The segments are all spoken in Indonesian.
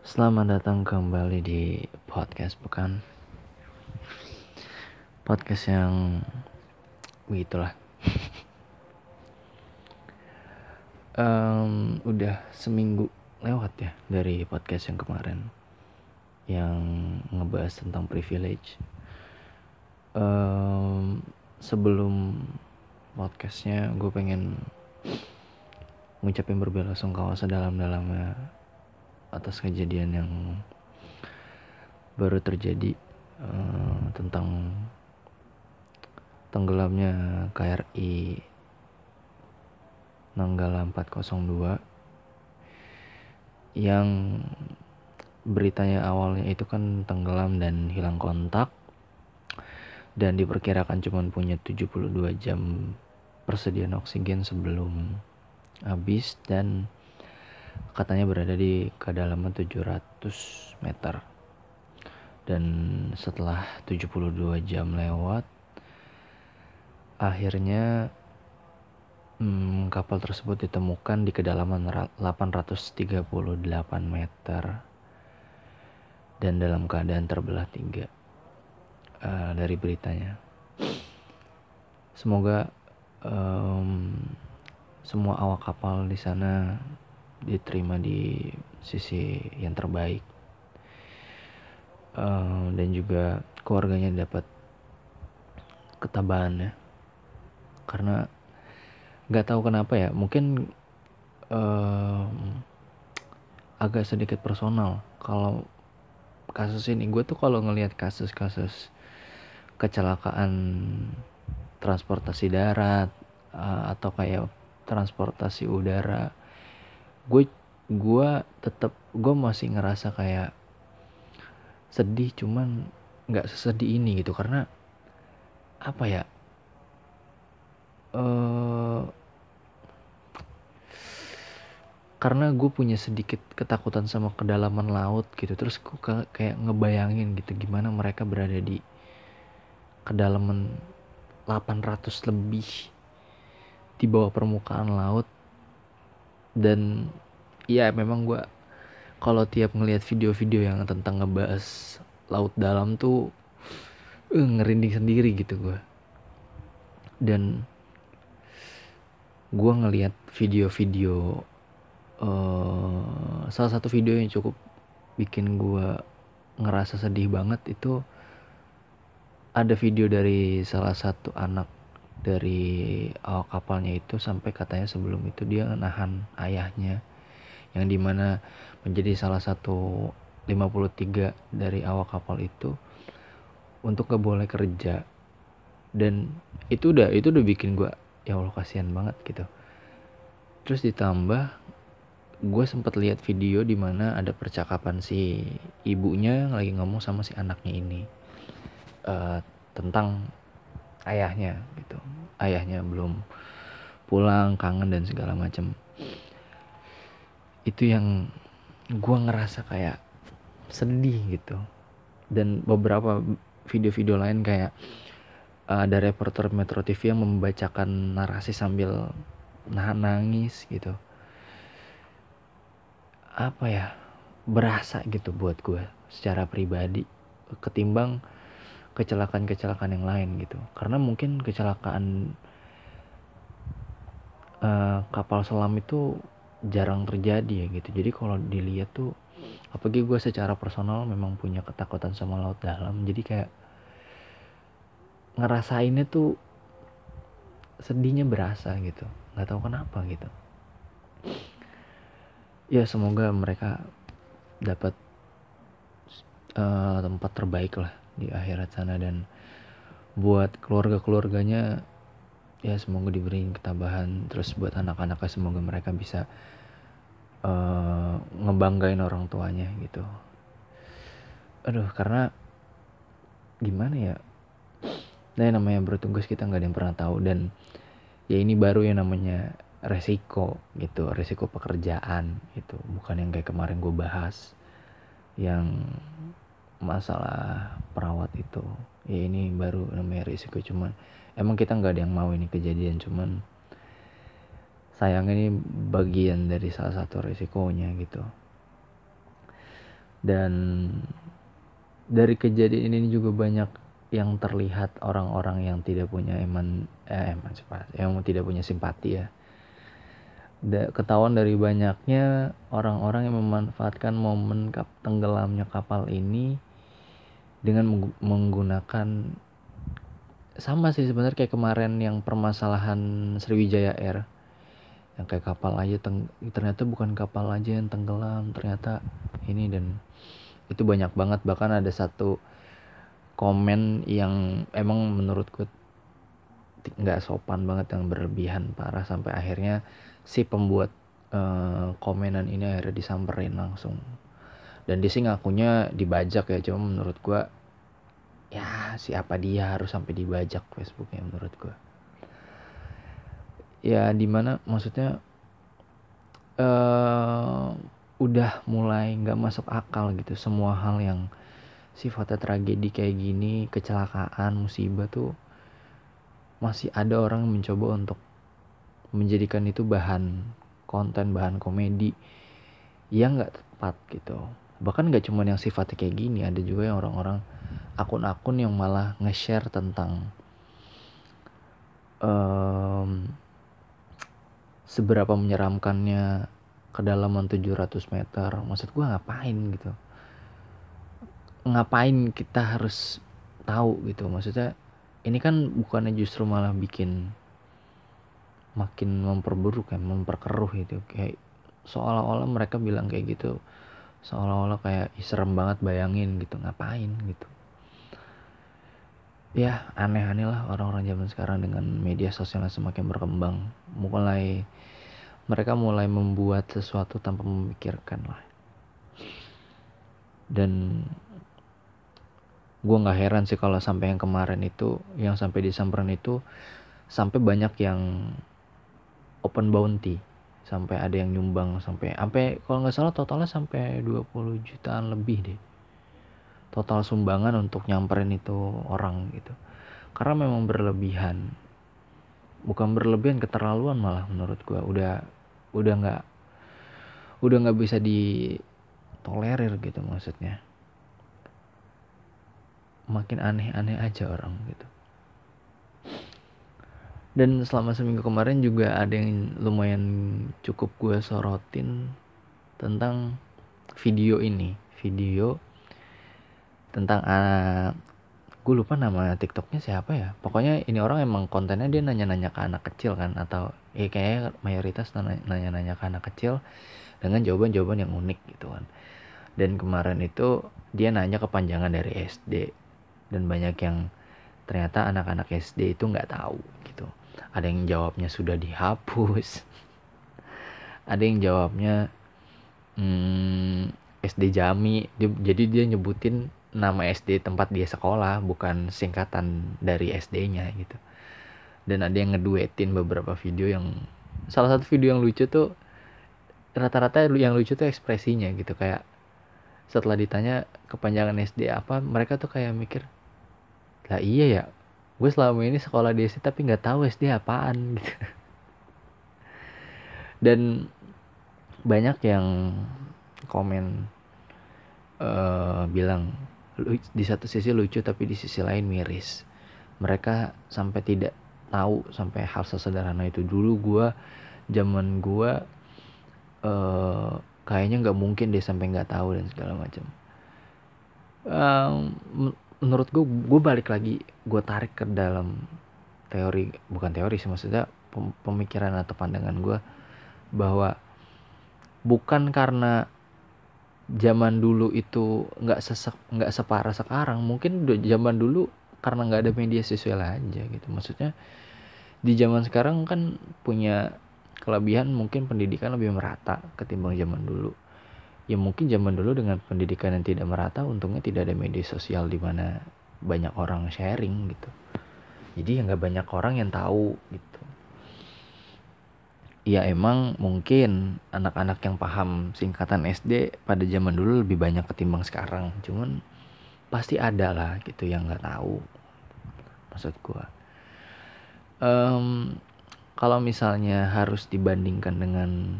Selamat datang kembali di podcast Pekan Podcast yang begitulah. Um, Udah seminggu lewat ya dari podcast yang kemarin Yang ngebahas tentang privilege. Um, Sebelum podcastnya gue pengen ngucapin berbela sungkawa sedalam-dalamnya atas kejadian yang baru terjadi uh, tentang tenggelamnya KRI Nanggala 402 yang beritanya awalnya itu kan tenggelam dan hilang kontak dan diperkirakan cuma punya 72 jam persediaan oksigen sebelum habis dan katanya berada di kedalaman 700 meter. Dan setelah 72 jam lewat akhirnya hmm, kapal tersebut ditemukan di kedalaman 838 meter. Dan dalam keadaan terbelah tiga uh, dari beritanya. Semoga um, semua awak kapal di sana diterima di sisi yang terbaik. Uh, dan juga keluarganya dapat ketabahan ya. Karena nggak tahu kenapa ya mungkin uh, agak sedikit personal. Kalau kasus ini gue tuh kalau ngelihat kasus-kasus kecelakaan transportasi darat uh, atau kayak transportasi udara gue gue tetap gue masih ngerasa kayak sedih cuman nggak sesedih ini gitu. Karena apa ya uh, karena gue punya sedikit ketakutan sama kedalaman laut gitu. Terus gue kayak ngebayangin gitu gimana mereka berada di kedalaman 800 lebih di bawah permukaan laut. Dan ya memang gue kalau tiap ngelihat video-video yang tentang ngebahas laut dalam tuh uh, ngerinding sendiri gitu gue dan gue ngelihat video-video uh, salah satu video yang cukup bikin gue ngerasa sedih banget itu ada video dari salah satu anak dari awak kapalnya itu sampai katanya sebelum itu dia nahan ayahnya yang di mana menjadi salah satu 53 dari awak kapal itu untuk gak boleh kerja. Dan itu udah itu udah bikin gue ya Allah kasihan banget gitu. Terus ditambah gue sempat lihat video di mana ada percakapan si ibunya lagi ngomong sama si anaknya ini uh, tentang ayahnya gitu. Ayahnya belum pulang kangen dan segala macam itu yang gue ngerasa kayak sedih gitu. Dan beberapa video-video lain kayak uh, ada reporter Metro TV yang membacakan narasi sambil nahan nangis gitu. Apa ya berasa gitu buat gue secara pribadi ketimbang kecelakaan-kecelakaan yang lain gitu. Karena mungkin kecelakaan uh, kapal selam itu jarang terjadi ya gitu. Jadi kalau dilihat tuh apalagi gue secara personal memang punya ketakutan sama laut dalam. Jadi kayak ngerasainnya tuh sedihnya berasa gitu. Nggak tahu kenapa gitu. Ya semoga mereka dapat uh, tempat terbaik lah di akhirat sana. Dan buat keluarga-keluarganya ya semoga diberi ketabahan. Terus buat anak-anaknya semoga mereka bisa uh, ngebanggain orang tuanya gitu. Aduh karena gimana ya? Nah yang namanya bertugas kita nggak ada yang pernah tahu. Dan ya ini baru yang namanya resiko gitu. Resiko pekerjaan itu bukan yang kayak kemarin gue bahas yang masalah perawat itu. Ya ini baru namanya risiko cuman emang kita nggak ada yang mau ini kejadian cuman sayang ini bagian dari salah satu risikonya gitu. Dan dari kejadian ini juga banyak yang terlihat orang-orang yang tidak punya eman eh, emansipasi yang tidak punya simpati ya. Ketahuan dari banyaknya orang-orang yang memanfaatkan momen kap, tenggelamnya kapal ini dengan menggunakan sama sih sebenarnya kayak kemarin yang permasalahan Sriwijaya Air. Yang kayak kapal aja ternyata bukan kapal aja yang tenggelam ternyata ini dan itu banyak banget. Bahkan ada satu komen yang emang menurutku nggak sopan banget yang berlebihan parah sampai akhirnya si pembuat uh, komenan ini akhirnya disamperin langsung. Dan dia sih ngakunya dibajak ya cuma menurut gua ya siapa dia harus sampai dibajak Facebooknya menurut gua. Ya di mana maksudnya uh, udah mulai nggak masuk akal gitu. Semua hal yang sifatnya tragedi kayak gini kecelakaan musibah tuh masih ada orang yang mencoba untuk menjadikan itu bahan konten bahan komedi yang nggak tepat gitu. Bahkan nggak cuma yang sifatnya kayak gini ada juga yang orang-orang akun-akun yang malah nge-share tentang um, seberapa menyeramkannya kedalaman 700 meter. Maksud gue ngapain gitu? Ngapain kita harus tahu gitu? Maksudnya ini kan bukannya justru malah bikin makin memperburuk kan memperkeruh gitu. Kayak seolah-olah mereka bilang kayak gitu. Seolah-olah kayak serem banget bayangin gitu. Ngapain gitu ya aneh-aneh lah orang-orang zaman sekarang dengan media sosial yang semakin berkembang. Mulai mereka mulai membuat sesuatu tanpa memikirkan lah. Dan gue nggak heran sih kalau sampai yang kemarin itu yang sampai disamperin itu sampai banyak yang open bounty. Sampai ada yang nyumbang sampai sampai kalau nggak salah totalnya sampai 20 jutaan lebih deh total sumbangan untuk nyamperin itu orang gitu. Karena memang berlebihan. Bukan berlebihan keterlaluan malah menurut gue udah udah nggak udah nggak bisa ditolerir gitu maksudnya. Makin aneh-aneh aja orang gitu. Dan selama seminggu kemarin juga ada yang lumayan cukup gue sorotin tentang video ini. Video tentang uh, gue lupa nama tiktoknya siapa ya. Pokoknya ini orang emang kontennya dia nanya-nanya ke anak kecil kan atau ya kayaknya mayoritas nanya-nanya ke anak kecil dengan jawaban-jawaban yang unik gitu kan. Dan kemarin itu dia nanya kepanjangan dari SD dan banyak yang ternyata anak-anak SD itu nggak tahu gitu. Ada yang jawabnya sudah dihapus. Ada yang jawabnya hmm, SD Jami. Jadi dia nyebutin nama SD tempat dia sekolah bukan singkatan dari SD-nya gitu. Dan ada yang ngeduetin beberapa video yang salah satu video yang lucu tuh rata-rata yang lucu tuh ekspresinya gitu. Kayak setelah ditanya kepanjangan SD apa mereka tuh kayak mikir lah iya ya gue selama ini sekolah di SD tapi nggak tahu SD apaan gitu. Dan banyak yang komen uh, bilang di satu sisi lucu tapi di sisi lain miris. Mereka sampai tidak tahu sampai hal sesederhana itu. Dulu gue zaman gue uh, kayaknya nggak mungkin deh sampai nggak tahu dan segala macam. Um, menurut gue gue balik lagi gue tarik ke dalam teori bukan teori sih maksudnya pemikiran atau pandangan gue bahwa bukan karena zaman dulu itu nggak sesek nggak separah sekarang. Mungkin zaman dulu karena nggak ada media sosial aja gitu. Maksudnya di zaman sekarang kan punya kelebihan mungkin pendidikan lebih merata ketimbang zaman dulu. Ya mungkin zaman dulu dengan pendidikan yang tidak merata untungnya tidak ada media sosial di mana banyak orang sharing gitu. Jadi ya nggak banyak orang yang tahu gitu ya emang mungkin anak-anak yang paham singkatan SD pada zaman dulu lebih banyak ketimbang sekarang. Cuman pasti ada lah gitu yang nggak tahu maksud gua. Um, kalau misalnya harus dibandingkan dengan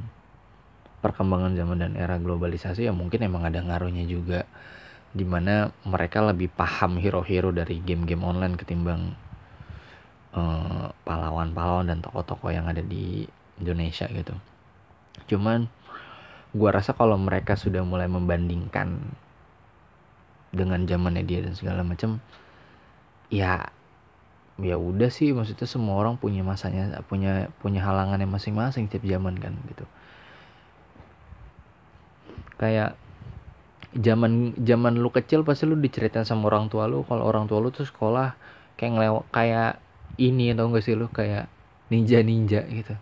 perkembangan zaman dan era globalisasi ya mungkin emang ada ngaruhnya juga. Di mana mereka lebih paham hero-hero dari game-game online ketimbang eh, pahlawan-pahlawan dan tokoh-tokoh yang ada di Indonesia gitu. Cuman gua rasa kalau mereka sudah mulai membandingkan dengan zamannya dia dan segala macam ya ya udah sih maksudnya semua orang punya masanya punya punya halangannya masing-masing tiap zaman kan gitu. Kayak zaman zaman lu kecil pasti lu diceritain sama orang tua lu kalau orang tua lu tuh sekolah kayak ngelewat kayak ini tau gak sih lu? Kayak ninja ninja gitu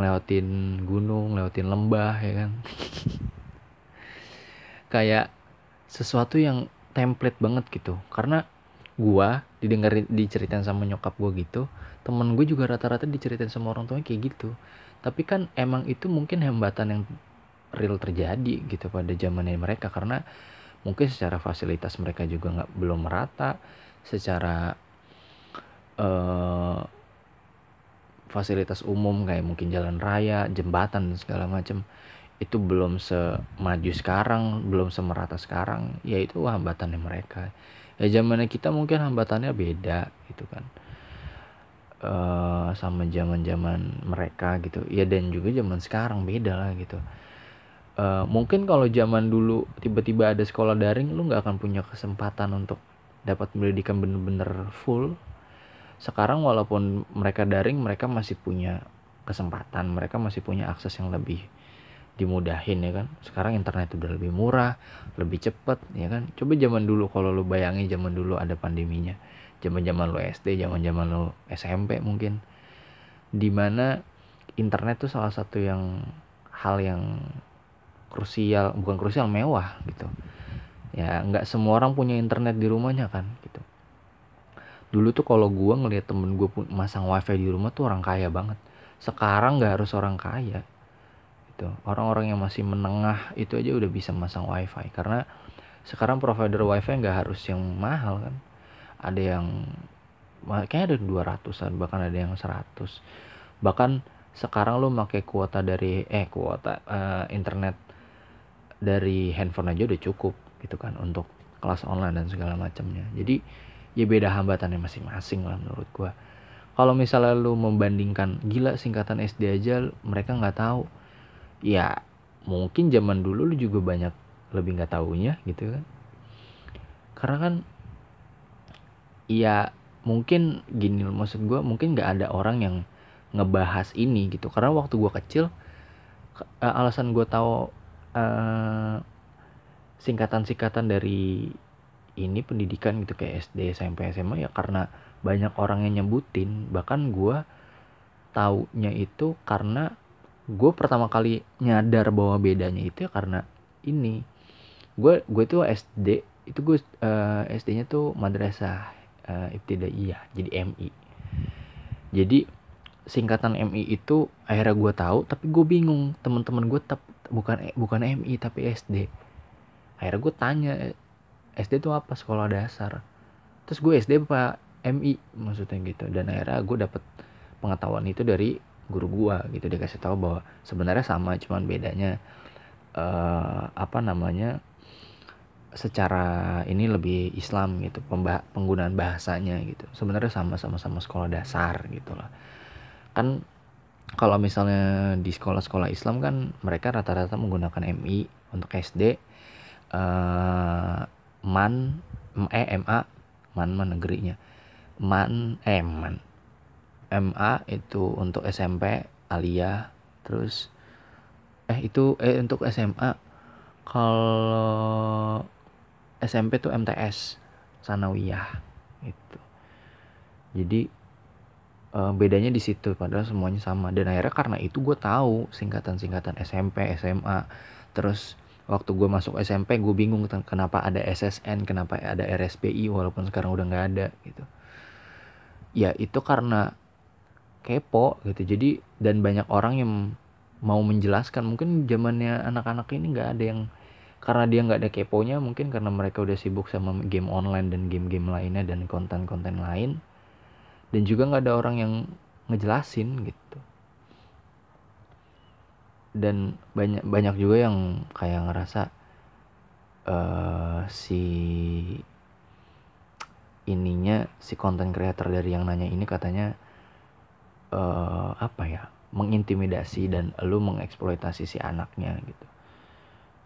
ngelewatin gunung ngelewatin lembah ya kan? Kayak sesuatu yang template banget gitu. Karena gua didengar diceritain sama nyokap gua gitu temen gue juga rata-rata diceritain sama orang tuanya kayak gitu. Tapi kan emang itu mungkin hambatan yang real terjadi gitu pada zamannya mereka. Karena mungkin secara fasilitas mereka juga nggak belum merata. Secara uh, fasilitas umum kayak mungkin jalan raya jembatan dan segala macam itu belum semaju sekarang belum semerata sekarang ya itu hambatannya mereka. Ya zamannya kita mungkin hambatannya beda gitu kan. Uh, sama zaman zaman mereka gitu. Ya dan juga zaman sekarang beda lah gitu. Uh, mungkin kalau zaman dulu tiba-tiba ada sekolah daring lu nggak akan punya kesempatan untuk dapat pendidikan bener-bener full sekarang walaupun mereka daring mereka masih punya kesempatan mereka masih punya akses yang lebih dimudahin ya kan? Sekarang internet udah lebih murah lebih cepet ya kan? Coba zaman dulu kalau lu bayangin zaman dulu ada pandeminya. Zaman zaman lu SD zaman zaman lu SMP mungkin. Di mana internet tuh salah satu yang hal yang krusial bukan krusial mewah gitu. Ya nggak semua orang punya internet di rumahnya kan gitu dulu tuh kalau gue ngeliat temen gue masang wifi di rumah tuh orang kaya banget. Sekarang nggak harus orang kaya. Gitu. Orang-orang yang masih menengah itu aja udah bisa masang wifi. Karena sekarang provider wifi nggak harus yang mahal kan. Ada yang kayaknya ada 200an bahkan ada yang 100 bahkan sekarang lo pakai kuota dari eh kuota uh, internet dari handphone aja udah cukup gitu kan untuk kelas online dan segala macamnya. Jadi ya beda hambatannya masing-masing lah menurut gua. Kalau misalnya lu membandingkan gila singkatan SD aja mereka nggak tahu. Ya mungkin zaman dulu lu juga banyak lebih nggak tahunya gitu kan. Karena kan ya mungkin gini loh maksud gue mungkin nggak ada orang yang ngebahas ini gitu. Karena waktu gue kecil alasan gue tahu uh, singkatan-singkatan dari ini pendidikan gitu kayak SD, SMP, SMA ya karena banyak orang yang nyebutin. Bahkan gue taunya itu karena gue pertama kali nyadar bahwa bedanya itu ya karena ini. Gue gue tuh SD itu gue uh, SD-nya tuh madrasah uh, ibtidaiyah jadi MI jadi singkatan MI itu akhirnya gue tahu tapi gue bingung. Teman-teman gue tep, bukan bukan MI tapi SD akhirnya gue tanya SD itu apa? Sekolah dasar. Terus gue SD apa MI maksudnya gitu. Dan akhirnya gue dapet pengetahuan itu dari guru gue gitu. Dia kasih tahu bahwa sebenarnya sama cuman bedanya uh, apa namanya secara ini lebih Islam gitu penggunaan bahasanya gitu. Sebenarnya sama sama sama sekolah dasar gitulah kan kalau misalnya di sekolah-sekolah Islam kan mereka rata-rata menggunakan MI untuk SD uh, eh, man eh MA man man negerinya. Man eh man. MA itu untuk SMP Alia terus eh itu eh untuk SMA kalau SMP tuh MTS Sanawiyah itu jadi uh, bedanya di situ padahal semuanya sama. Dan akhirnya karena itu gue tahu singkatan-singkatan SMP SMA terus waktu gue masuk SMP gue bingung kenapa ada SSN kenapa ada RSPI walaupun sekarang udah nggak ada gitu. Ya itu karena kepo gitu. Jadi dan banyak orang yang mau menjelaskan. Mungkin zamannya anak-anak ini nggak ada yang karena dia nggak ada keponya mungkin karena mereka udah sibuk sama game online dan game-game lainnya dan konten-konten lain. Dan juga nggak ada orang yang ngejelasin gitu dan banyak banyak juga yang kayak ngerasa uh, si ininya si konten creator dari yang nanya ini katanya uh, apa ya mengintimidasi dan lu mengeksploitasi si anaknya gitu.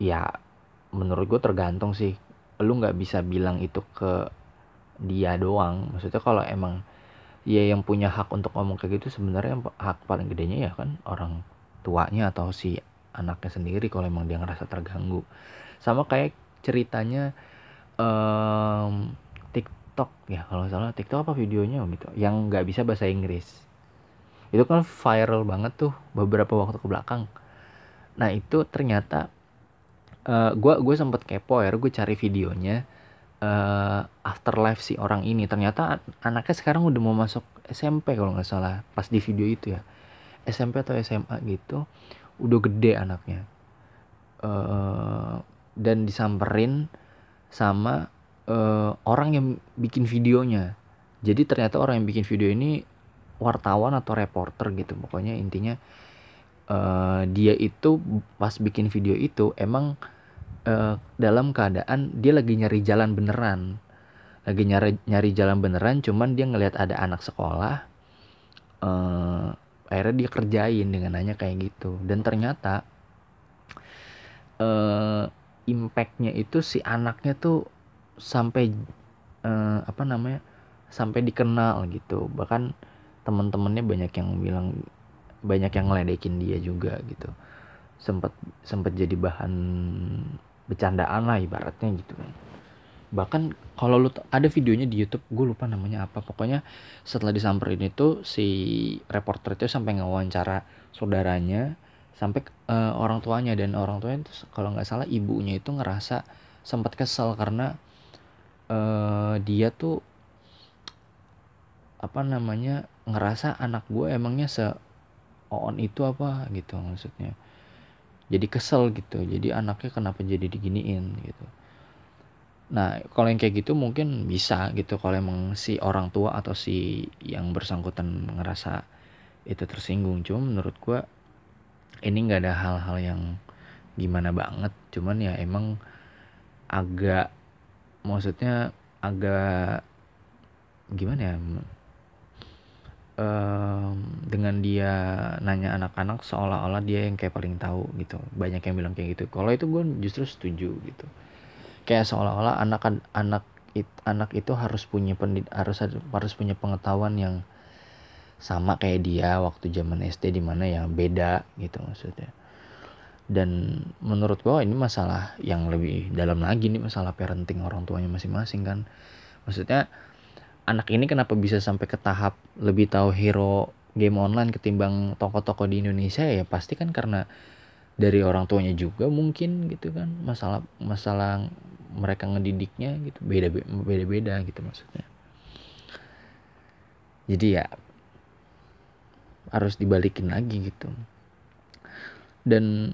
Ya menurut gue tergantung sih. Lu nggak bisa bilang itu ke dia doang. Maksudnya kalau emang ya yang punya hak untuk ngomong kayak gitu sebenarnya hak paling gedenya ya kan orang tuanya atau si anaknya sendiri kalau emang dia ngerasa terganggu. Sama kayak ceritanya um, TikTok ya kalau salah. TikTok apa videonya gitu yang nggak bisa bahasa Inggris. Itu kan viral banget tuh beberapa waktu ke belakang. Nah itu ternyata uh, gue gue sempet kepo ya gue cari videonya uh, afterlife si orang ini. Ternyata anaknya sekarang udah mau masuk SMP kalau nggak salah pas di video itu ya SMP atau SMA gitu udah gede anaknya. Uh, dan disamperin sama uh, orang yang bikin videonya. Jadi ternyata orang yang bikin video ini wartawan atau reporter gitu. Pokoknya intinya uh, dia itu pas bikin video itu emang uh, dalam keadaan dia lagi nyari jalan beneran. Lagi nyari nyari jalan beneran cuman dia ngelihat ada anak sekolah uh, akhirnya dia kerjain dengan nanya kayak gitu. Dan ternyata uh, impactnya itu si anaknya tuh sampai uh, apa namanya sampai dikenal gitu. Bahkan teman-temannya banyak yang bilang banyak yang ngeledekin dia juga gitu. Sempat sempat jadi bahan bercandaan lah ibaratnya gitu bahkan kalau lu ada videonya di YouTube gue lupa namanya apa. Pokoknya setelah disamperin itu si reporter itu sampai ngawancara saudaranya sampai uh, orang tuanya. Dan orang tuanya itu kalau nggak salah ibunya itu ngerasa sempat kesel karena uh, dia tuh apa namanya ngerasa anak gue emangnya se on itu apa gitu maksudnya. Jadi kesel gitu. Jadi anaknya kenapa jadi diginiin gitu nah kalau yang kayak gitu mungkin bisa gitu kalau emang si orang tua atau si yang bersangkutan ngerasa itu tersinggung. Cuma menurut gua ini nggak ada hal-hal yang gimana banget. Cuman ya emang agak maksudnya agak gimana ya? Um, dengan dia nanya anak-anak seolah-olah dia yang kayak paling tahu gitu. Banyak yang bilang kayak gitu. Kalau itu gue justru setuju gitu kayak seolah-olah anak anak it, anak itu harus punya pendid harus harus punya pengetahuan yang sama kayak dia waktu zaman SD di mana ya beda gitu maksudnya. Dan menurut gue ini masalah yang lebih dalam lagi nih masalah parenting orang tuanya masing-masing kan. Maksudnya anak ini kenapa bisa sampai ke tahap lebih tahu hero game online ketimbang toko-toko di Indonesia? Ya pasti kan karena dari orang tuanya juga mungkin gitu kan masalah masalah mereka ngedidiknya gitu beda beda beda gitu maksudnya. Jadi ya harus dibalikin lagi gitu. Dan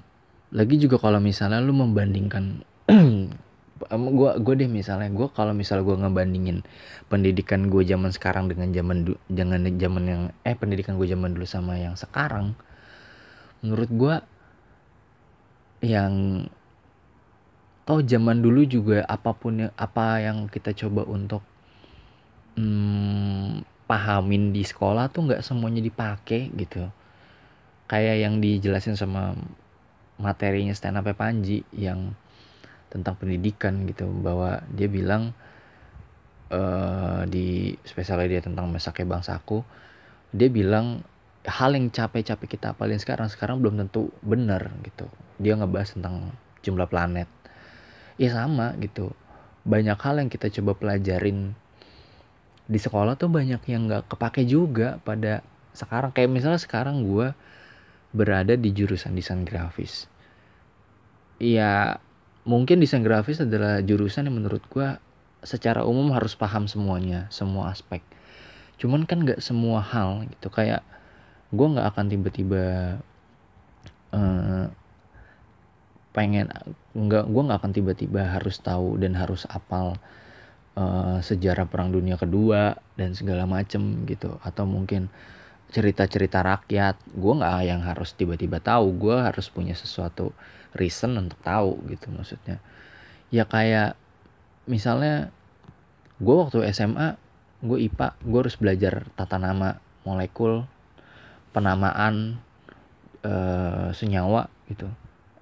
lagi juga kalau misalnya lu membandingkan gue gue deh misalnya gue kalau misal gue ngebandingin pendidikan gue zaman sekarang dengan zaman jangan zaman yang eh pendidikan gue zaman dulu sama yang sekarang menurut gue yang toh zaman dulu juga apa pun yang apa yang kita coba untuk hmm, pahamin di sekolah tuh nggak semuanya dipakai gitu. Kayak yang dijelasin sama materinya stand up Panji yang tentang pendidikan gitu bahwa dia bilang uh, di spesialnya dia tentang mesaknya bangsaku dia bilang hal yang capek-capek kita apalin sekarang sekarang belum tentu benar gitu dia ngebahas tentang jumlah planet. Ya sama gitu. Banyak hal yang kita coba pelajarin. Di sekolah tuh banyak yang nggak kepake juga pada sekarang. Kayak misalnya sekarang gue berada di jurusan desain grafis. Ya mungkin desain grafis adalah jurusan yang menurut gue secara umum harus paham semuanya semua aspek. Cuman kan nggak semua hal gitu. Kayak gue nggak akan tiba-tiba uh, pengen nggak gue nggak akan tiba-tiba harus tahu dan harus apal uh, sejarah perang dunia kedua dan segala macem gitu. Atau mungkin cerita-cerita rakyat. Gue nggak yang harus tiba-tiba tahu. Gue harus punya sesuatu reason untuk tahu gitu maksudnya. Ya kayak misalnya gue waktu SMA gue IPA gue harus belajar tata nama molekul penamaan e, senyawa gitu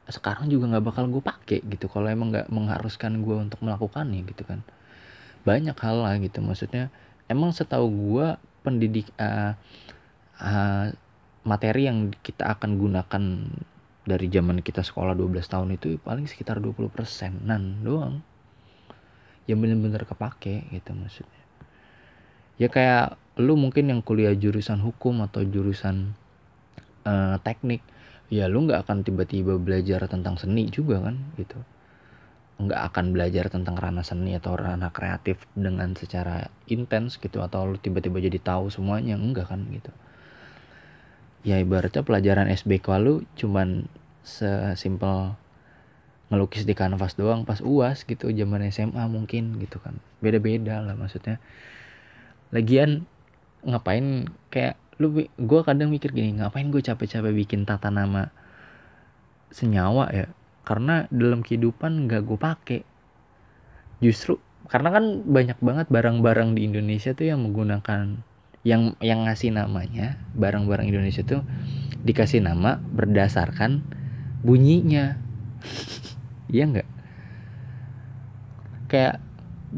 sekarang juga nggak bakal gue pakai gitu kalau emang nggak mengharuskan gue untuk melakukannya gitu kan. Banyak hal lah gitu maksudnya emang setahu gue pendidik uh, uh, materi yang kita akan gunakan dari zaman kita sekolah 12 tahun itu paling sekitar 20 persenan doang. Yang bener-bener kepake gitu maksudnya. Ya kayak lu mungkin yang kuliah jurusan hukum atau jurusan uh, teknik ya lu nggak akan tiba-tiba belajar tentang seni juga kan gitu. Nggak akan belajar tentang ranah seni atau ranah kreatif dengan secara intens gitu atau lu tiba-tiba jadi tahu semuanya enggak kan gitu. Ya ibaratnya pelajaran SBK lu cuman sesimpel ngelukis di kanvas doang pas uas gitu zaman SMA mungkin gitu kan. Beda-beda lah maksudnya. Lagian ngapain kayak lu gue kadang mikir gini ngapain gue capek-capek bikin tata nama senyawa ya? Karena dalam kehidupan nggak gue pakai justru karena kan banyak banget barang-barang di Indonesia tuh yang menggunakan yang yang ngasih namanya barang-barang Indonesia tuh dikasih nama berdasarkan bunyinya. Iya nggak? Kayak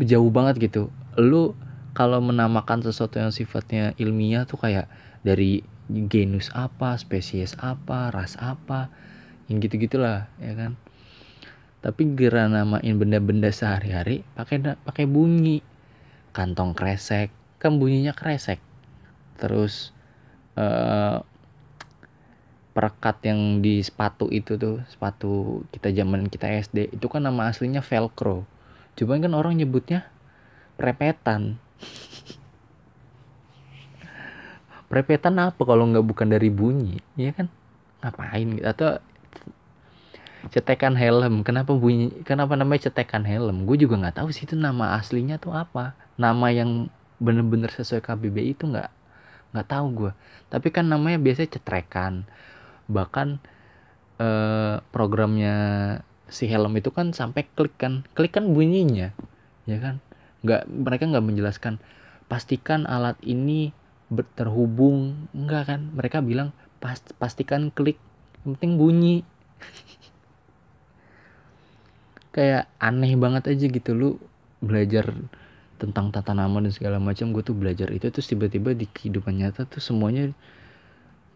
jauh banget gitu. Lu kalau menamakan sesuatu yang sifatnya ilmiah tuh kayak dari genus apa spesies apa ras apa yang gitu gitulah ya kan? Tapi gara namain benda-benda sehari-hari pakai pakai bunyi. Kantong kresek kan bunyinya kresek. Terus uh, perekat yang di sepatu itu tuh sepatu kita zaman kita SD itu kan nama aslinya velcro. Cuman kan orang nyebutnya prepetan prepetan apa kalau nggak bukan dari bunyi? Ya kan? Ngapain gitu? Atau cetekan helm? Kenapa bunyi kenapa namanya cetekan helm? Gue juga nggak tahu sih itu nama aslinya tuh apa. Nama yang bener-bener sesuai KBBI itu nggak nggak tahu gue tapi kan namanya biasanya cetrekan. Bahkan eh, programnya si helm itu kan sampai klik kan. Klik kan bunyinya. Ya kan? Nggak mereka nggak menjelaskan pastikan alat ini terhubung. Enggak kan? Mereka bilang past, pastikan klik yang penting bunyi. Kayak aneh banget aja gitu. Lu belajar tentang tata nama dan segala macam gue tuh belajar itu terus tiba-tiba di kehidupan nyata tuh semuanya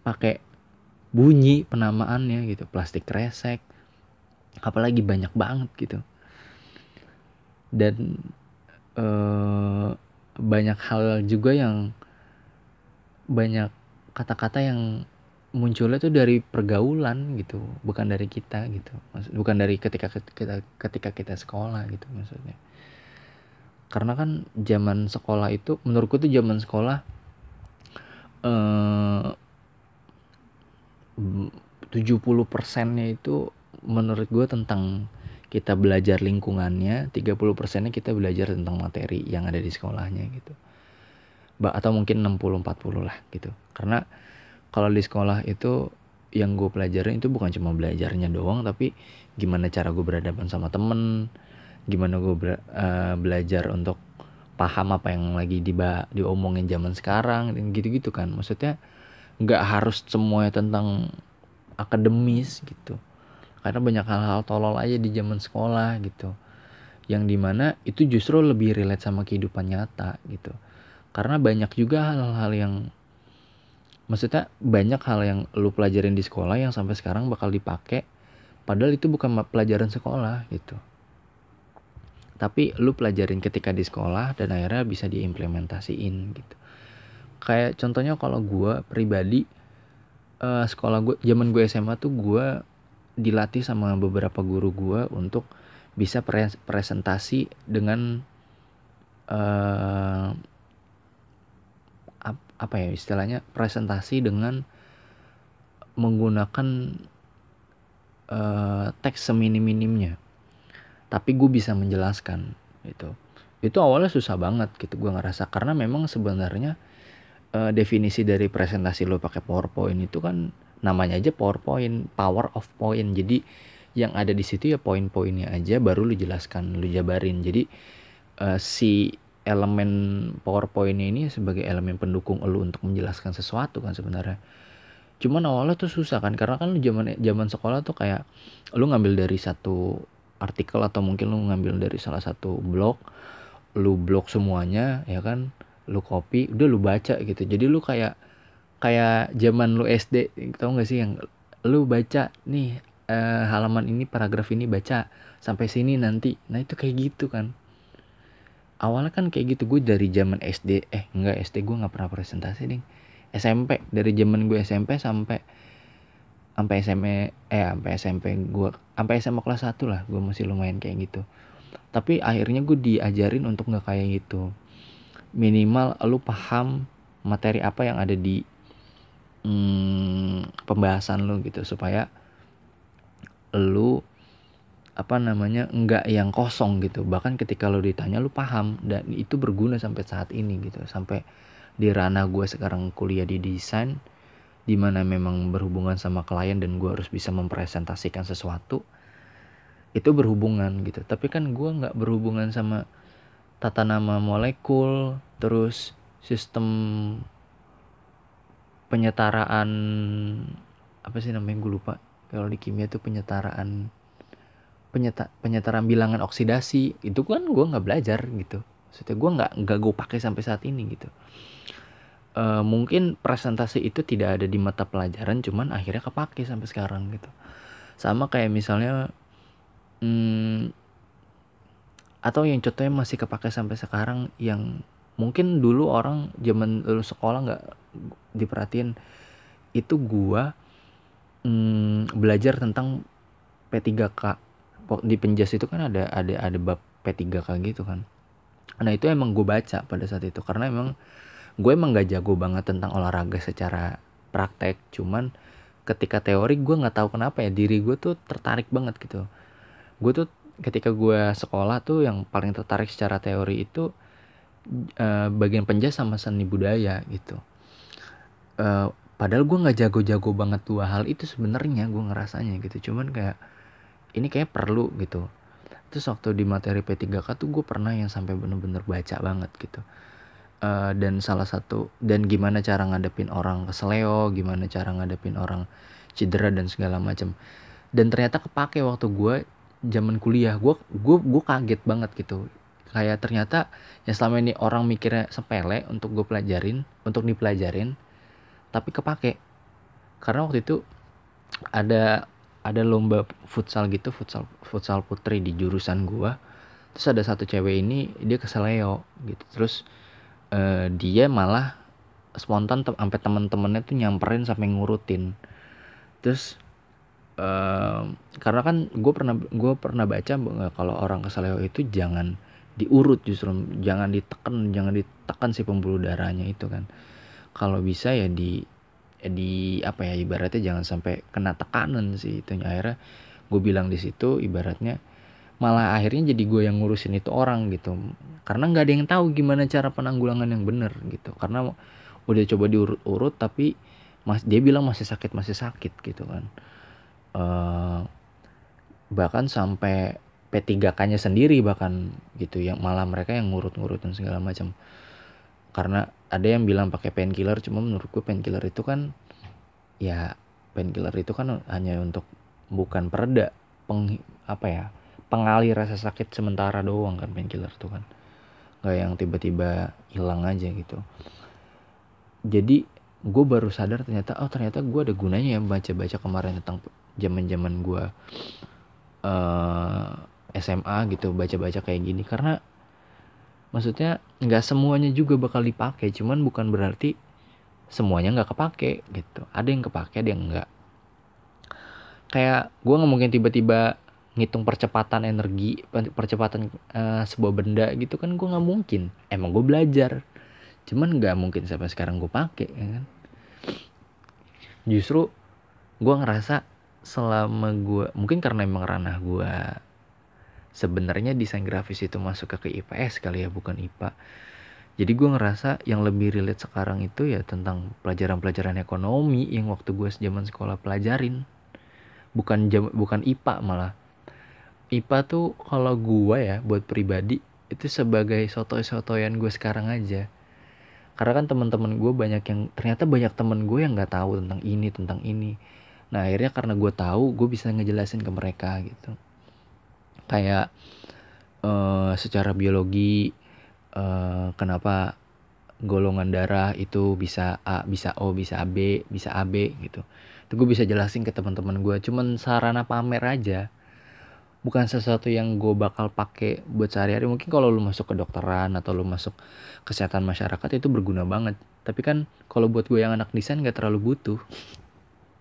pakai bunyi penamaannya gitu. Plastik resek apalagi banyak banget gitu. Dan eh, banyak hal juga yang banyak kata-kata yang munculnya tuh dari pergaulan gitu bukan dari kita gitu. Maksud, bukan dari ketika kita ketika kita sekolah gitu maksudnya. Karena kan zaman sekolah itu menurutku tuh zaman sekolah eh 70 persennya itu menurut gue tentang kita belajar lingkungannya 30 persennya kita belajar tentang materi yang ada di sekolahnya gitu atau mungkin 60 40 lah gitu. Karena kalau di sekolah itu yang gue pelajarin itu bukan cuma belajarnya doang tapi gimana cara gue berhadapan sama temen gimana gue be uh, belajar untuk paham apa yang lagi di diomongin zaman sekarang dan gitu-gitu kan. Maksudnya nggak harus semuanya tentang akademis gitu. Karena banyak hal-hal tolol aja di zaman sekolah gitu. Yang di mana itu justru lebih relate sama kehidupan nyata gitu karena banyak juga hal-hal yang maksudnya banyak hal yang lu pelajarin di sekolah yang sampai sekarang bakal dipakai padahal itu bukan pelajaran sekolah gitu. Tapi lu pelajarin ketika di sekolah dan akhirnya bisa diimplementasiin gitu. Kayak contohnya kalau gue pribadi uh, sekolah gue zaman gue SMA tuh gue dilatih sama beberapa guru gue untuk bisa presentasi dengan uh, apa ya istilahnya presentasi dengan menggunakan uh, teks seminim-minimnya tapi gue bisa menjelaskan itu itu awalnya susah banget gitu gue ngerasa karena memang sebenarnya uh, definisi dari presentasi lo pakai PowerPoint itu kan namanya aja PowerPoint, power of point. Jadi yang ada di situ ya poin-poinnya aja baru lu jelaskan, lu jabarin. Jadi uh, si elemen PowerPoint ini sebagai elemen pendukung lu untuk menjelaskan sesuatu kan sebenarnya. Cuman awalnya tuh susah kan karena kan lu zaman zaman sekolah tuh kayak lu ngambil dari satu artikel atau mungkin lu ngambil dari salah satu blog, lu blog semuanya ya kan, lu copy, udah lu baca gitu. Jadi lu kayak kayak zaman lu SD, tau gak sih yang lu baca nih uh, halaman ini paragraf ini baca sampai sini nanti. Nah, itu kayak gitu kan. Awalnya kan kayak gitu gue dari zaman SD eh enggak SD gue nggak pernah presentasi ding. SMP dari zaman gue SMP sampai sampai SMP eh sampai SMP gue sampai SMA kelas 1 lah gue masih lumayan kayak gitu. Tapi akhirnya gue diajarin untuk nggak kayak gitu. Minimal lu paham materi apa yang ada di hmm, pembahasan lu gitu supaya lu apa namanya nggak yang kosong gitu. Bahkan ketika lo ditanya lu paham. Dan itu berguna sampai saat ini gitu. Sampai di ranah gue sekarang kuliah di desain di mana memang berhubungan sama klien dan gue harus bisa mempresentasikan sesuatu itu berhubungan gitu. Tapi kan gue nggak berhubungan sama tata nama molekul terus sistem penyetaraan apa sih namanya gue lupa. Kalau di kimia itu penyetaraan penyeta, penyetaraan bilangan oksidasi itu kan gue nggak belajar gitu. Maksudnya gue nggak nggak gue pakai sampai saat ini gitu. Uh, mungkin presentasi itu tidak ada di mata pelajaran cuman akhirnya kepake sampai sekarang gitu. Sama kayak misalnya hmm, atau yang contohnya masih kepake sampai sekarang yang mungkin dulu orang zaman dulu sekolah nggak diperhatiin itu gua hmm, belajar tentang P3K di penjas itu kan ada ada ada bab P3K gitu kan. Nah itu emang gue baca pada saat itu karena emang gue emang gak jago banget tentang olahraga secara praktek. Cuman ketika teori gue nggak tahu kenapa ya diri gue tuh tertarik banget gitu. Gue tuh ketika gue sekolah tuh yang paling tertarik secara teori itu uh, bagian penjas sama seni budaya gitu. Uh, padahal gue nggak jago-jago banget dua hal itu sebenarnya gue ngerasanya gitu. Cuman kayak ini kayak perlu gitu. Terus waktu di materi P3K tuh gue pernah yang sampai bener-bener baca banget gitu. Uh, dan salah satu dan gimana cara ngadepin orang kesleo gimana cara ngadepin orang cedera dan segala macam dan ternyata kepake waktu gue zaman kuliah. Gue gue gue kaget banget gitu. Kayak ternyata yang selama ini orang mikirnya sepele untuk gue pelajarin untuk dipelajarin tapi kepake. Karena waktu itu ada ada lomba futsal gitu futsal futsal putri di jurusan gue terus ada satu cewek ini dia keseleo gitu. Terus uh, dia malah spontan te sampai temen-temennya tuh nyamperin sampai ngurutin. Terus uh, karena kan gue pernah gue pernah baca kalau orang kesaleo itu jangan diurut justru jangan ditekan jangan ditekan si pembuluh darahnya itu kan. Kalau bisa ya di di apa ya ibaratnya jangan sampai kena tekanan sih itu akhirnya gue bilang di situ ibaratnya malah akhirnya jadi gue yang ngurusin itu orang gitu. Karena nggak ada yang tahu gimana cara penanggulangan yang benar gitu. Karena udah coba diurut-urut tapi mas dia bilang masih sakit masih sakit gitu kan. Uh, bahkan sampai P3K-nya sendiri bahkan gitu yang malah mereka yang ngurut-ngurutin segala macam. Karena ada yang bilang pakai painkiller cuma menurut gue painkiller itu kan ya painkiller itu kan hanya untuk bukan pereda peng apa ya pengalih rasa sakit sementara doang kan painkiller tuh kan. Nggak yang tiba-tiba hilang aja gitu. Jadi gue baru sadar ternyata oh ternyata gue ada gunanya ya baca-baca kemarin tentang zaman-zaman gue uh, SMA gitu baca-baca kayak gini. Karena maksudnya nggak semuanya juga bakal dipakai cuman bukan berarti semuanya nggak kepake gitu. Ada yang kepake ada yang enggak kayak gue nggak mungkin tiba-tiba ngitung percepatan energi percepatan uh, sebuah benda gitu kan gue nggak mungkin. Emang gue belajar. Cuman nggak mungkin sampai sekarang gue pakai ya kan? Justru gue ngerasa selama gue mungkin karena emang ranah gue sebenarnya desain grafis itu masuk ke, ke IPS kali ya bukan IPA jadi gue ngerasa yang lebih relate sekarang itu ya tentang pelajaran-pelajaran ekonomi yang waktu gue zaman sekolah pelajarin. Bukan jam bukan IPA malah. IPA tuh kalau gue ya buat pribadi itu sebagai soto-sotoyan gue sekarang aja. Karena kan teman-teman gue banyak yang ternyata banyak temen gue yang nggak tahu tentang ini tentang ini. Nah akhirnya karena gue tahu gue bisa ngejelasin ke mereka gitu kayak uh, secara biologi uh, kenapa golongan darah itu bisa A, bisa O, bisa B, bisa AB gitu. Itu gue bisa jelasin ke teman-teman gue. Cuman sarana pamer aja. Bukan sesuatu yang gue bakal pakai buat sehari-hari. Mungkin kalau lu masuk ke dokteran atau lu masuk kesehatan masyarakat itu berguna banget. Tapi kan kalau buat gue yang anak desain gak terlalu butuh.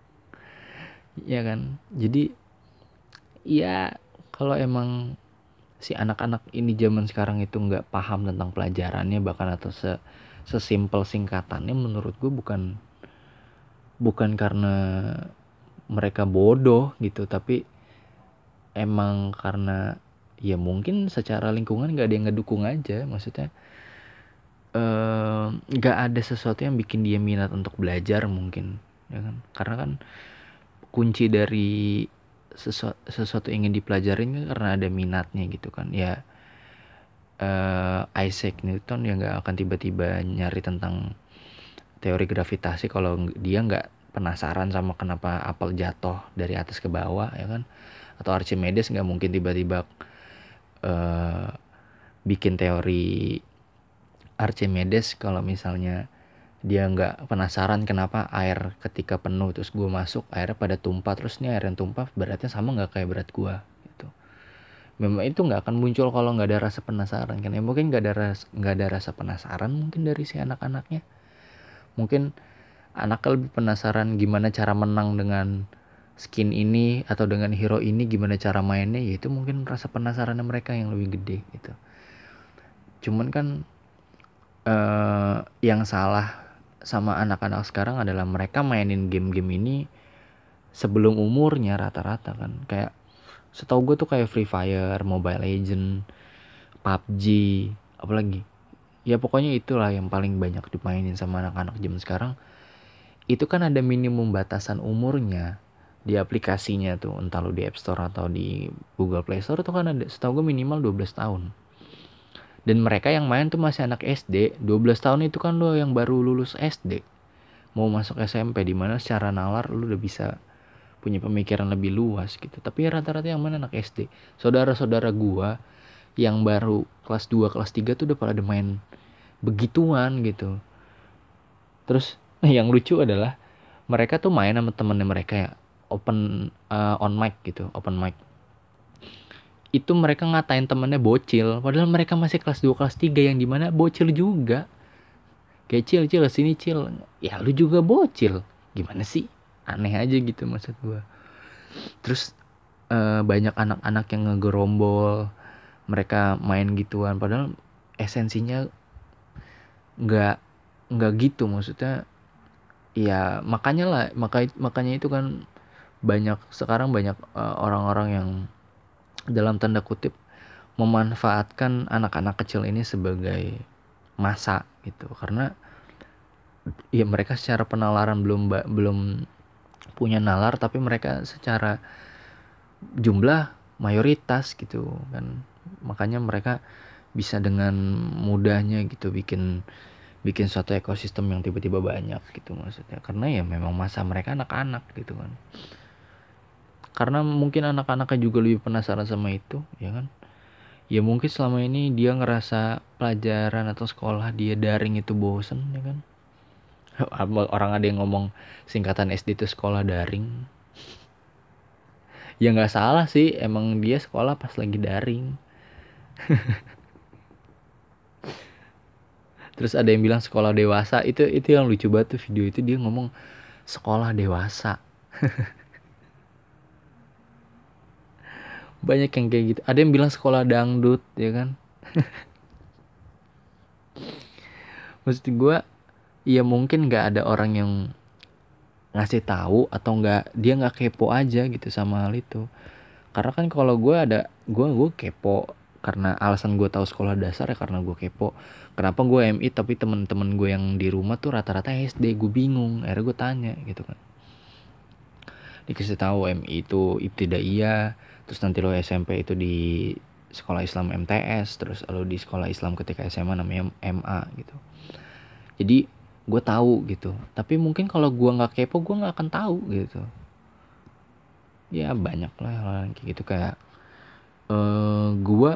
ya kan? Jadi ya kalau emang si anak-anak ini zaman sekarang itu nggak paham tentang pelajarannya bahkan atau se sesimpel singkatannya menurut gue bukan bukan karena mereka bodoh gitu tapi emang karena ya mungkin secara lingkungan nggak ada yang ngedukung aja maksudnya nggak uh, ada sesuatu yang bikin dia minat untuk belajar mungkin ya kan? Karena kan kunci dari sesuatu, sesuatu ingin dipelajarin karena ada minatnya gitu kan. Ya uh, Isaac Newton ya nggak akan tiba-tiba nyari tentang teori gravitasi kalau dia nggak penasaran sama kenapa apel jatuh dari atas ke bawah ya kan? Atau Archimedes nggak mungkin tiba-tiba uh, bikin teori Archimedes kalau misalnya dia nggak penasaran kenapa air ketika penuh terus gue masuk airnya pada tumpah terus nih air yang tumpah beratnya sama nggak kayak berat gue gitu. Memang itu nggak akan muncul kalau nggak ada rasa penasaran kan? Ya mungkin nggak ada rasa nggak ada rasa penasaran mungkin dari si anak-anaknya. Mungkin anaknya lebih penasaran gimana cara menang dengan skin ini atau dengan hero ini gimana cara mainnya ya itu mungkin rasa penasaran mereka yang lebih gede gitu. Cuman kan uh, yang salah sama anak-anak sekarang adalah mereka mainin game-game ini sebelum umurnya rata-rata kan. Kayak setahu gue tuh kayak Free Fire, Mobile Legend, PUBG, apalagi. Ya pokoknya itulah yang paling banyak dimainin sama anak-anak zaman sekarang. Itu kan ada minimum batasan umurnya di aplikasinya tuh entah lu di App Store atau di Google Play Store tuh kan ada setahu gue minimal 12 tahun dan mereka yang main tuh masih anak SD 12 tahun itu kan lo yang baru lulus SD mau masuk SMP di mana secara nalar lo udah bisa punya pemikiran lebih luas gitu. Tapi rata-rata yang mana anak SD saudara-saudara gua yang baru kelas 2 kelas 3 tuh udah pada main begituan gitu. Terus yang lucu adalah mereka tuh main sama temennya mereka ya open uh, on mic gitu open mic itu mereka ngatain temennya bocil. Padahal mereka masih kelas 2 kelas 3 yang di mana bocil juga. Kayak cil cil sini cil. Ya lu juga bocil. Gimana sih? Aneh aja gitu maksud gua. Terus uh, banyak anak-anak yang ngegerombol. Mereka main gituan. Padahal esensinya nggak nggak gitu maksudnya. Ya makanya lah maka makanya itu kan banyak sekarang banyak uh, orang-orang yang dalam tanda kutip memanfaatkan anak-anak kecil ini sebagai masa gitu. Karena ya mereka secara penalaran belum belum punya nalar tapi mereka secara jumlah mayoritas gitu kan. Makanya mereka bisa dengan mudahnya gitu bikin bikin suatu ekosistem yang tiba-tiba banyak gitu maksudnya. Karena ya memang masa mereka anak-anak gitu kan karena mungkin anak-anaknya juga lebih penasaran sama itu ya kan? Ya mungkin selama ini dia ngerasa pelajaran atau sekolah dia daring itu bosen ya kan? Orang ada yang ngomong singkatan SD itu sekolah daring. Ya nggak salah sih emang dia sekolah pas lagi daring. Terus ada yang bilang sekolah dewasa itu itu yang lucu banget tuh video itu dia ngomong sekolah dewasa banyak yang kayak gitu. Ada yang bilang sekolah dangdut ya kan? Maksud gue ya mungkin nggak ada orang yang ngasih tahu atau nggak dia nggak kepo aja gitu sama hal itu. Karena kan kalau gue ada gue gue kepo karena alasan gue tahu sekolah dasar ya karena gue kepo. Kenapa gue MI tapi temen-temen gue yang di rumah tuh rata-rata SD gue bingung. Akhirnya gue tanya gitu kan. Dikasih tahu MI itu ibtidaiyah terus nanti lo SMP itu di sekolah Islam MTS terus lo di sekolah Islam ketika SMA namanya MA gitu. Jadi gue tahu gitu. Tapi mungkin kalau gue nggak kepo gue nggak akan tahu gitu. Ya banyak lah hal kayak gitu. Kayak uh, gue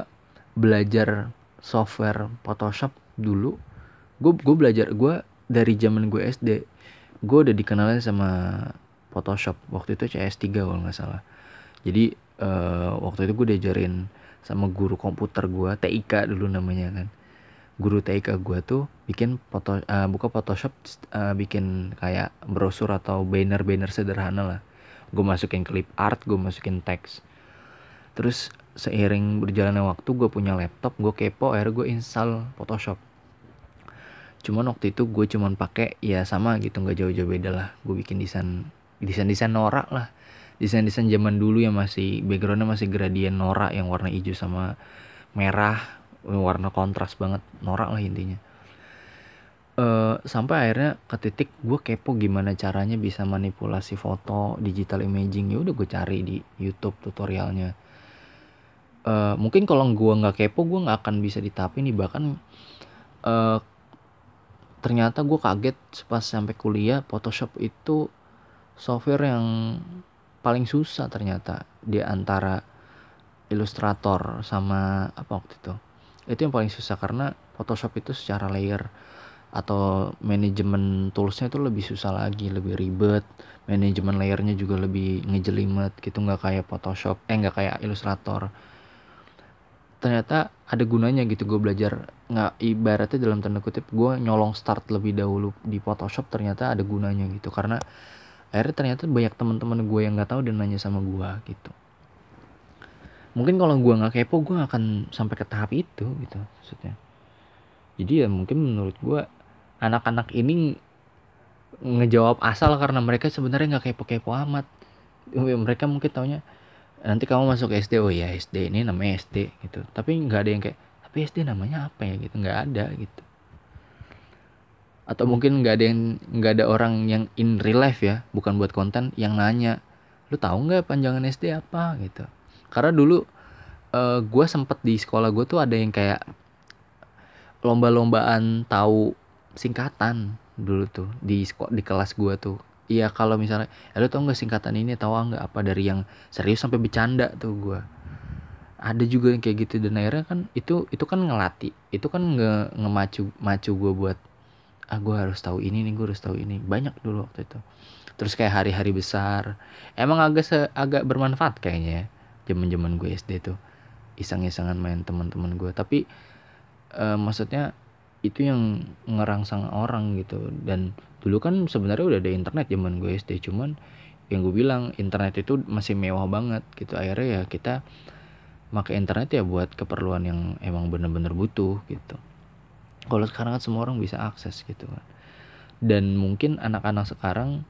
belajar software Photoshop dulu. Gue gue belajar gue dari zaman gue SD gue udah dikenalin sama Photoshop. Waktu itu CS3 kalau nggak salah. Jadi uh, waktu itu gue diajarin sama guru komputer gue TIK dulu namanya kan. Guru TIK gue tuh bikin foto uh, buka Photoshop uh, bikin kayak brosur atau banner-banner sederhana lah. Gue masukin clip art gue masukin teks. Terus seiring berjalannya waktu gue punya laptop gue kepo akhirnya gue install Photoshop. Cuman waktu itu gue cuman pakai ya sama gitu nggak jauh-jauh beda lah. Gue bikin desain desain desain norak lah desain desain zaman dulu yang masih backgroundnya masih gradien norak yang warna hijau sama merah warna kontras banget. Norak lah intinya. Uh, sampai akhirnya ke titik gue kepo gimana caranya bisa manipulasi foto digital imaging. Ya udah gue cari di YouTube tutorialnya. Uh, mungkin kalau gue nggak kepo gue nggak akan bisa ditapi nih. Bahkan uh, ternyata gue kaget pas sampai kuliah Photoshop itu software yang paling susah ternyata di antara Illustrator sama apa waktu itu. Itu yang paling susah karena Photoshop itu secara layer atau manajemen toolsnya itu lebih susah lagi lebih ribet. Manajemen layernya juga lebih ngejelimet gitu nggak kayak Photoshop eh nggak kayak Illustrator. Ternyata ada gunanya gitu gue belajar nggak ibaratnya dalam tanda kutip gue nyolong start lebih dahulu di Photoshop ternyata ada gunanya gitu. Karena akhirnya ternyata banyak teman-teman gue yang nggak tahu dan nanya sama gue gitu. Mungkin kalau gue nggak kepo gue akan sampai ke tahap itu gitu maksudnya. Jadi ya mungkin menurut gue anak-anak ini ngejawab asal karena mereka sebenarnya nggak kepo-kepo amat. Mereka mungkin taunya nanti kamu masuk SD oh ya SD ini namanya SD gitu. Tapi nggak ada yang kayak tapi SD namanya apa ya? Gitu nggak ada gitu atau mungkin nggak ada yang nggak ada orang yang in real life ya bukan buat konten yang nanya lu tahu nggak panjangan SD apa? gitu. Karena dulu uh, eh, gue sempet di sekolah gue tuh ada yang kayak lomba-lombaan tahu singkatan dulu tuh di di kelas gue tuh. Iya kalau misalnya, ya lu tau gak singkatan ini tau nggak apa? Dari yang serius sampai bercanda tuh gue. Ada juga yang kayak gitu dan akhirnya kan itu itu kan ngelatih, itu kan nge ngemacu macu gue buat ah gue harus tahu ini nih gue harus tahu ini. Banyak dulu waktu itu. Terus kayak hari-hari besar, emang agak se agak bermanfaat kayaknya ya zaman zaman gue SD tuh. Iseng-isengan main teman-teman gue tapi uh, maksudnya itu yang ngerangsang orang gitu. Dan dulu kan sebenarnya udah ada internet zaman gue SD cuman yang gue bilang internet itu masih mewah banget gitu. Akhirnya ya kita pakai internet ya buat keperluan yang emang bener-bener butuh gitu kalau sekarang kan semua orang bisa akses gitu kan. Dan mungkin anak-anak sekarang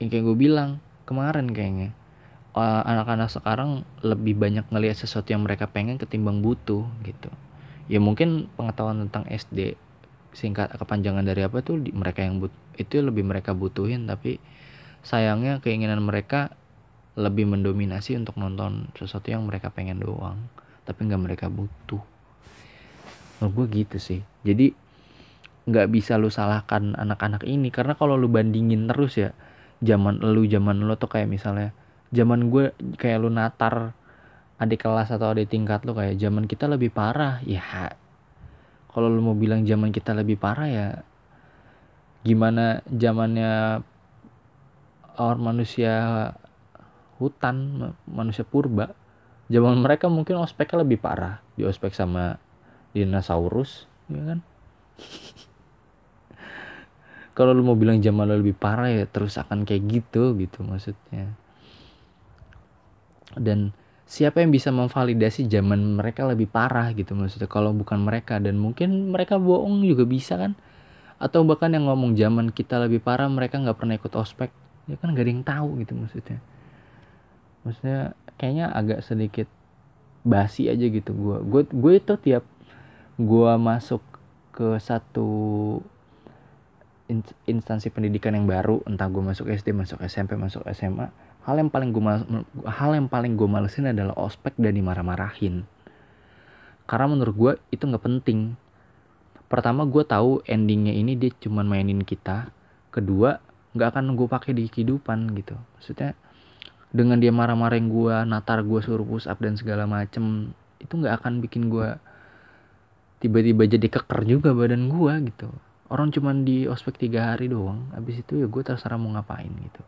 yang kayak gue bilang kemarin kayaknya eh, anak-anak sekarang lebih banyak ngelihat sesuatu yang mereka pengen ketimbang butuh gitu. Ya mungkin pengetahuan tentang SD singkat kepanjangan dari apa tuh di, mereka yang but itu lebih mereka butuhin tapi sayangnya keinginan mereka lebih mendominasi untuk nonton sesuatu yang mereka pengen doang tapi nggak mereka butuh menurut gue gitu sih. Jadi nggak bisa lu salahkan anak-anak ini. Karena kalau lu bandingin terus ya zaman lu zaman lu tuh kayak misalnya zaman gue kayak lu natar adik kelas atau adik tingkat lo kayak zaman kita lebih parah ya. Kalau lo mau bilang zaman kita lebih parah ya gimana zamannya orang manusia hutan manusia purba zaman mereka mungkin ospeknya lebih parah di ospek sama dinosaurus ya kan? Kalau lu mau bilang zaman lebih parah ya terus akan kayak gitu gitu maksudnya. Dan siapa yang bisa memvalidasi zaman mereka lebih parah gitu maksudnya? Kalau bukan mereka dan mungkin mereka bohong juga bisa kan? Atau bahkan yang ngomong zaman kita lebih parah mereka nggak pernah ikut ospek ya kan? Gak ada yang tahu gitu maksudnya. Maksudnya kayaknya agak sedikit basi aja gitu. Gue gue gue itu tiap gue masuk ke satu instansi pendidikan yang baru. Entah gue masuk SD masuk SMP masuk SMA hal yang paling gue hal yang paling gue malesin adalah ospek dan dimarah-marahin. Karena menurut gue itu nggak penting. Pertama gue tahu endingnya ini dia cuman mainin kita. Kedua nggak akan gue pakai di kehidupan gitu. Maksudnya dengan dia marah-marahin gue natar gue suruh push up dan segala macem itu nggak akan bikin gue tiba-tiba jadi keker juga badan gue gitu. Orang cuman di ospek tiga hari doang. Abis itu ya gue terserah mau ngapain gitu.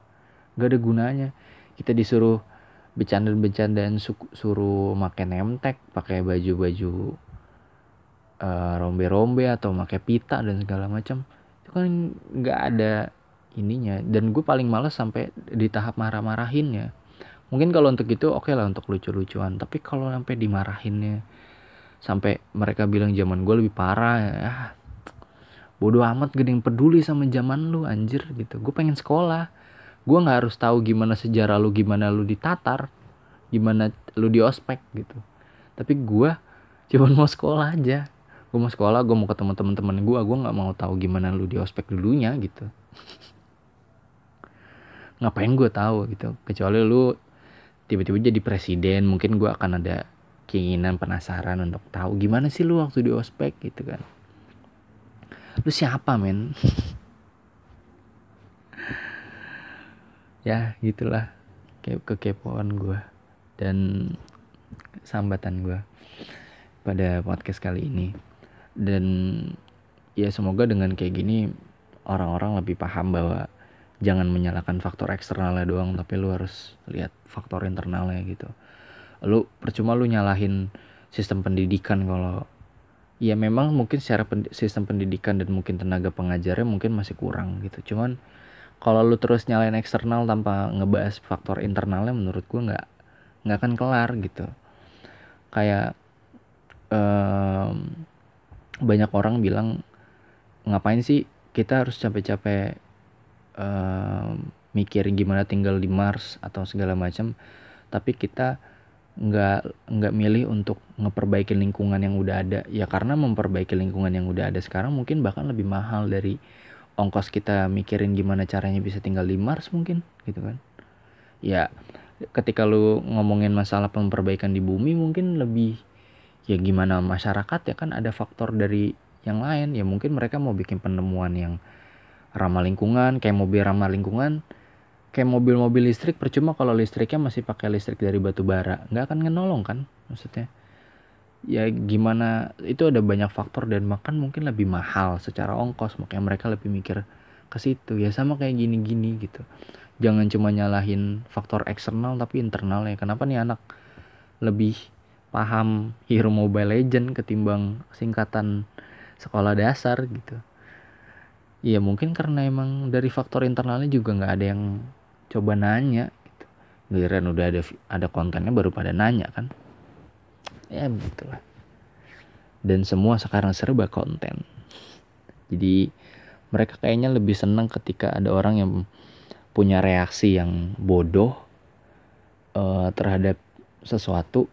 Gak ada gunanya. Kita disuruh bercanda-bercandaan suruh makan nemtek pakai baju-baju uh, rombe-rombe atau pakai pita dan segala macam. Itu kan nggak ada ininya. Dan gue paling males sampai di tahap marah-marahinnya. Mungkin kalau untuk itu oke okay lah untuk lucu-lucuan. Tapi kalau sampai dimarahinnya sampai mereka bilang zaman gue lebih parah ya bodoh amat gede yang peduli sama zaman lu anjir gitu. Gue pengen sekolah. Gue nggak harus tahu gimana sejarah lu gimana lu ditatar gimana lu di ospek gitu. Tapi gue cuma mau sekolah aja. Gue mau sekolah gue mau ketemu teman-teman gue gue nggak mau tahu gimana lu di ospek dulunya gitu. Ngapain gue tahu gitu. Kecuali lu tiba-tiba jadi presiden mungkin gue akan ada keinginan penasaran untuk tahu gimana sih lu waktu di ospek gitu kan. Lu siapa men? Ya gitulah. Kayak kekepoan gue dan sambatan gue pada podcast kali ini. Dan ya semoga dengan kayak gini orang-orang lebih paham bahwa jangan menyalahkan faktor eksternalnya doang tapi lu harus lihat faktor internalnya gitu lu percuma lu nyalahin sistem pendidikan kalau ya memang mungkin secara pen, sistem pendidikan dan mungkin tenaga pengajarnya mungkin masih kurang gitu. Cuman kalau lu terus nyalain eksternal tanpa ngebahas faktor internalnya menurut gue nggak nggak akan kelar gitu. Kayak um, banyak orang bilang ngapain sih kita harus capek-capek um, mikirin gimana tinggal di Mars atau segala macam tapi kita nggak nggak milih untuk ngeperbaiki lingkungan yang udah ada. Ya karena memperbaiki lingkungan yang udah ada sekarang mungkin bahkan lebih mahal dari ongkos kita mikirin gimana caranya bisa tinggal di Mars mungkin gitu kan. Ya ketika lu ngomongin masalah perbaikan di bumi mungkin lebih ya gimana masyarakat ya kan ada faktor dari yang lain. Ya mungkin mereka mau bikin penemuan yang ramah lingkungan kayak mobil ramah lingkungan kayak mobil-mobil listrik percuma kalau listriknya masih pakai listrik dari batu bara. Nggak akan ngenolong kan maksudnya? Ya gimana itu ada banyak faktor dan makan mungkin lebih mahal secara ongkos makanya mereka lebih mikir ke situ. Ya sama kayak gini-gini gitu. Jangan cuma nyalahin faktor eksternal tapi internal ya. Kenapa nih anak lebih paham Hero Mobile Legend ketimbang singkatan sekolah dasar gitu? Ya mungkin karena emang dari faktor internalnya juga nggak ada yang coba nanya gitu. giliran udah ada ada kontennya baru pada nanya kan? Ya begitulah. Dan semua sekarang serba konten. Jadi mereka kayaknya lebih senang ketika ada orang yang punya reaksi yang bodoh uh, terhadap sesuatu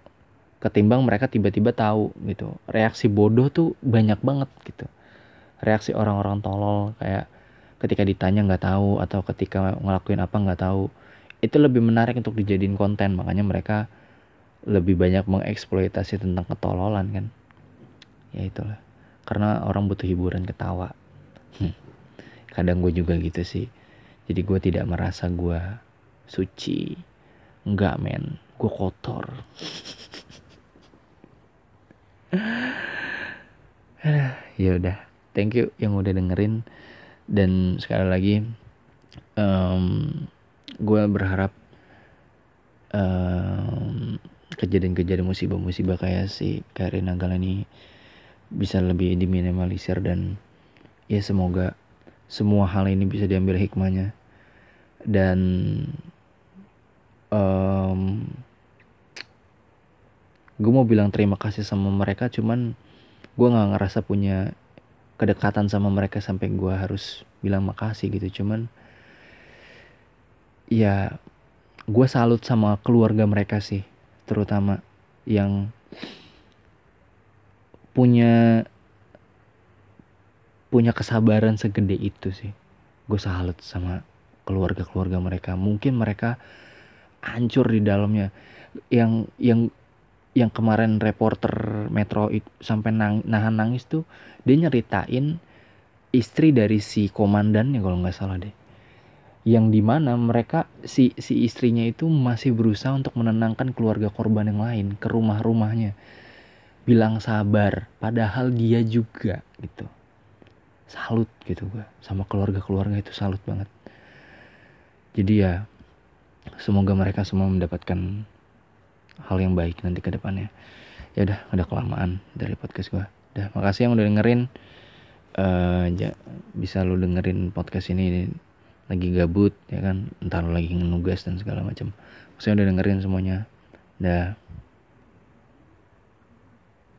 ketimbang mereka tiba-tiba tahu gitu. Reaksi bodoh tuh banyak banget gitu. Reaksi orang-orang tolol kayak ketika ditanya nggak tahu atau ketika ngelakuin apa nggak tahu itu lebih menarik untuk dijadiin konten. Makanya mereka lebih banyak mengeksploitasi tentang ketololan kan? Ya itulah. Karena orang butuh hiburan ketawa. Hmm. kadang gue juga gitu sih. Jadi gue tidak merasa gue suci. Enggak men. Gue kotor. Ya udah. Thank you yang udah dengerin dan sekali lagi um, gue berharap um, kejadian-kejadian musibah-musibah kayak si Karin Nagala ini bisa lebih diminimalisir dan ya semoga semua hal ini bisa diambil hikmahnya. Dan um, gue mau bilang terima kasih sama mereka cuman gue nggak ngerasa punya kedekatan sama mereka sampai gue harus bilang makasih gitu. Cuman ya gue salut sama keluarga mereka sih terutama yang punya punya kesabaran segede itu sih. Gue salut sama keluarga-keluarga mereka. Mungkin mereka hancur di dalamnya. Yang yang yang kemarin reporter Metro itu sampai nang, nahan nangis tuh dia nyeritain istri dari si komandannya kalau nggak salah deh. Yang di mana mereka si si istrinya itu masih berusaha untuk menenangkan keluarga korban yang lain ke rumah-rumahnya. Bilang sabar padahal dia juga gitu. Salut gitu gue sama keluarga-keluarga itu salut banget. Jadi ya semoga mereka semua mendapatkan hal yang baik nanti ke depannya. Ya udah udah kelamaan dari podcast gue udah makasih yang udah dengerin. Uh, ja, bisa lu dengerin podcast ini lagi gabut ya kan? Entar lagi nugas dan segala macam saya udah dengerin semuanya. Dah